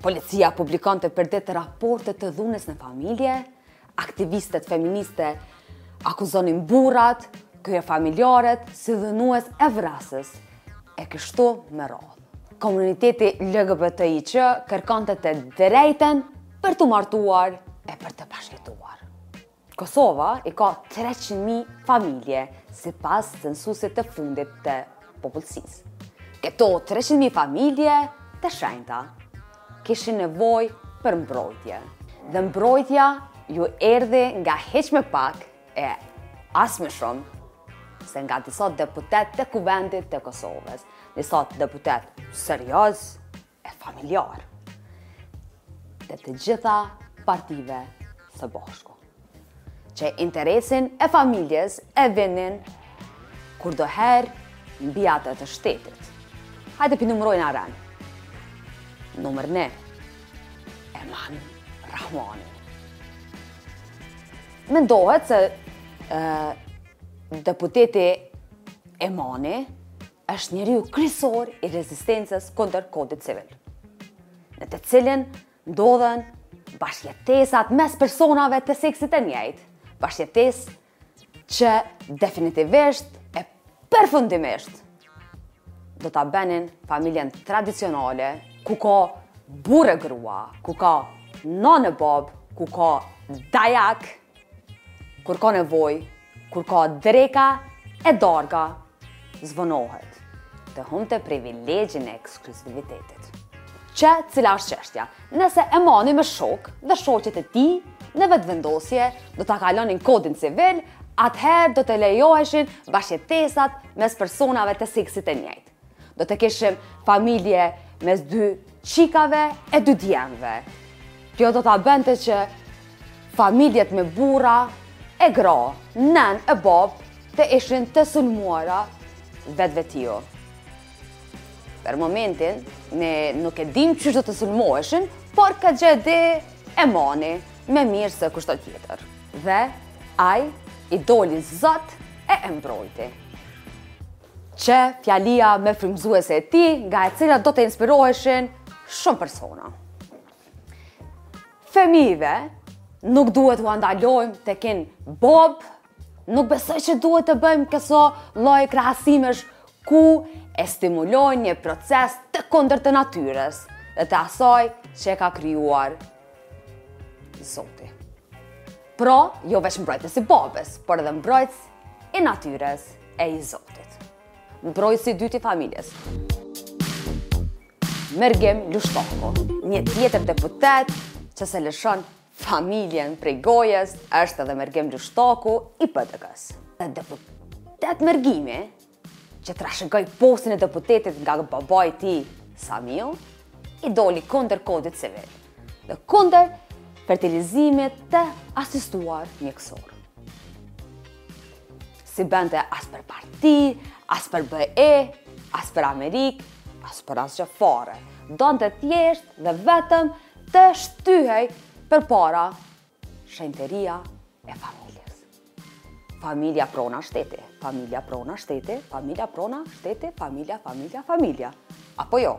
Policia publikonte përditë raporte të dhunës në familje, aktivistet feministe akuzonin burrat, kryefamiljarët, si dhunues e vrasës, e kështu me radhë. Komuniteti LGBTIQ kërkonte të drejten për t'u martuar e për të bashkëjetuar. Kosova i ka treqind mijë familje sipas censusit të fundit të popullsisë. Këto treqind mijë familje të shenjta kishin nevojë për mbrojtje. Dhe mbrojtja iu erdhi nga hiç më pak e as më shumë se nga disa deputetë të Kuvendit të Kosovës, disa deputetë seriozë, e familjarë nga të gjitha partitë së bashku që interesin e familjes e vinin kurdoherë mbi atë të shtetit. Hajde p'i numërojmë, Aren. Numër një, Eman Rrahmani. Mendohet se deputeti Emani është njeriu kryesor i rezistencës kundër kodit civil, në të cilin ndodhen bashkëjetesat mes personave të seksit të njëjtë, bashkëjetesa që definitivisht e përfundimisht do ta bënin familjen tradicionale ku ka burrë e grua, ku ka nanë e babë, ku ka dajak, Kur ka nevojë, kur ka dreka e darka, zvënohet të humbte privilegjin e ekskluzivitetit. Qe cila është çështja, nëse Emani me shokë dhe shoqet e tij në Vetëvendosje do ta kalonin kodin civil, atëherë do të lejoheshin bashkjetesat mes personave të seksit të njëjtë. Do të kishim familje mes dy çikave e dy djemve. Kjo do ta bënte që familjet me burra e gra, nanë e babë, të ishin të sulmuara vetvetiu. Për momentin, ne nuk e dimë qysh do të sulmoheshin, por këtë gjë e di Emani më mirë se kushdo tjetër. Dhe ai i doli zot e e mbrojti. Qe fjalia më frymëzuese e tij, nga e cila do të inspiroheshin shumë persona. Fëmijëve nuk duhet t'ua ndalojmë të kenë babë, nuk besoj që duhet të bëjmë kësolloj krahasimesh ku e stimulojnë një proces të kundërt të natyrës dhe të asaj që e ka krijuar Zoti. Pra, jo veç mbrojtës i babës, por edhe mbrojtës i natyrës e i zotit. Mbrojtës i dytë i familjes. Mërgim Lushtaku, një tjetër deputet që s'e lëshon familjen prej gojës, është edhe Mërgim Lushtaku i PDK-së. Dhe deputet Mërgimi, që trashëgoi postin e deputetit nga babai i tij, Samiu, i doli kundër kodit civil dhe kundër fertilizimit të asistuar mjekësor. S'i bënte as për parti, as për BE, as për Amerikë, as për asgjë fare. Donte thjesht dhe vetëm të shtyhej përpara Shenjtëria e familjes. Familja prona shteti, familja prona shteti, familja prona shteti, familja, familja, familja. Apo jo?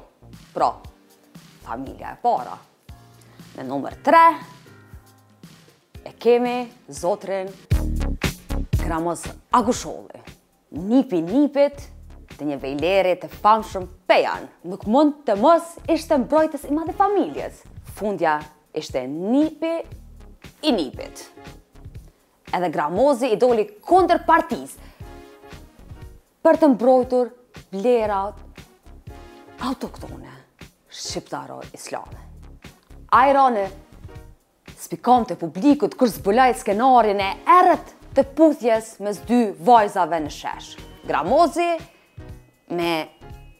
Pra, familja e para. Në numër 3 e kemi zotërin Gramoz Agusholli. Nipi i nipit të një vjehrri të famshëm pejan, nuk mund të mos ishte mbrojtës i madh i familjes. Fundja ishte nipi i nipit. Edhe Gramozi i doli kundër partisë për të mbrojtur vlerat autoktone shqiptaro-islame. Ai ra në spikamë të publikut kur zbuloi skenarin e errët të puthjes mes dy vajzave në shesh. Gramozi, me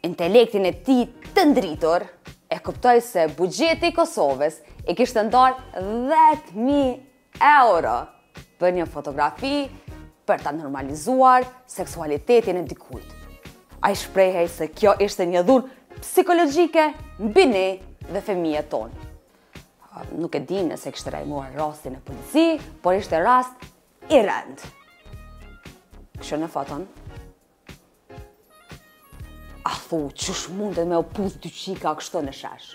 intelektin e tij të ndritur, e kuptoi se buxheti i Kosovës i kishte ndarë 10.000 euro për një fotografi për ta normalizuar seksualitetin e dikujt. Ai shprehej se kjo ishte një dhunë psikologjike mbi ne dhe fëmijët tonë. Nuk e di nëse kishte lajmuar rastin në polici, por ishte rast i rëndë. Kështu në foton? A thu, qysh mundet me u puth dy qika kështu në shesh?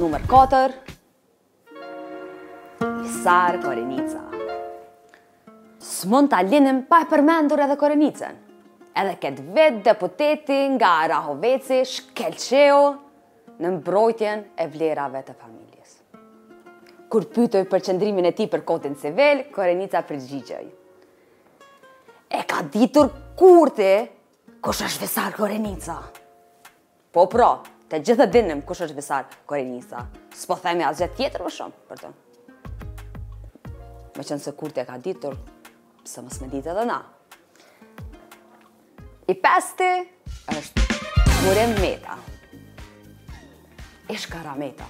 Numër 4, Visar Korenica. S'mund ta linim pa e përmendur edhe Korenicën. Edhe këtë vit deputeti nga Rahoveci shkëlqeu në mbrojtjen e vlerave të familjes. Kur pytej për qëndrimin e tij për kodin civil, Korenica përgjigjej. E ka ditur Kurti kush është Visar Korenica. Po pra, të gjithë e dinim kush është Visar Korenica. S'po themi asgjë tjetër më shumë për të. Meqenëse Kurti e ka ditur, s'e mësëm me ditë edhe na. I pesti është Burim Meta, ish-Karameta.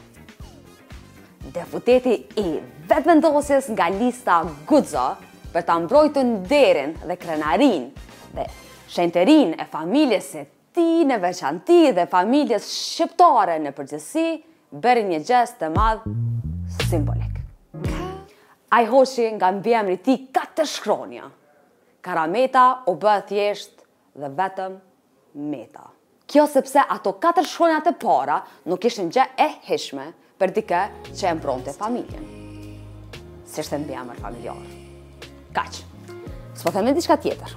Deputeti i Vetëvendosjes nga lista Guxo për ta mbrojtur nderin dhe krenarinë dhe shenjtërinë e familjes së Tij në veçanti dhe familjes shqiptare në përgjithësi, bëri një gjest të madh simbolik. Ai hoqi nga mbiemri i tij katër shkronja. Karameta u bë thjesht dhe vetëm Meta. Kjo sepse ato katër shkronjat e para nuk ishin gjë e hijshme për dikë që e mbronte familjen. S'ishte mbiemër familjar. Kaq. S'po themi diçka tjetër.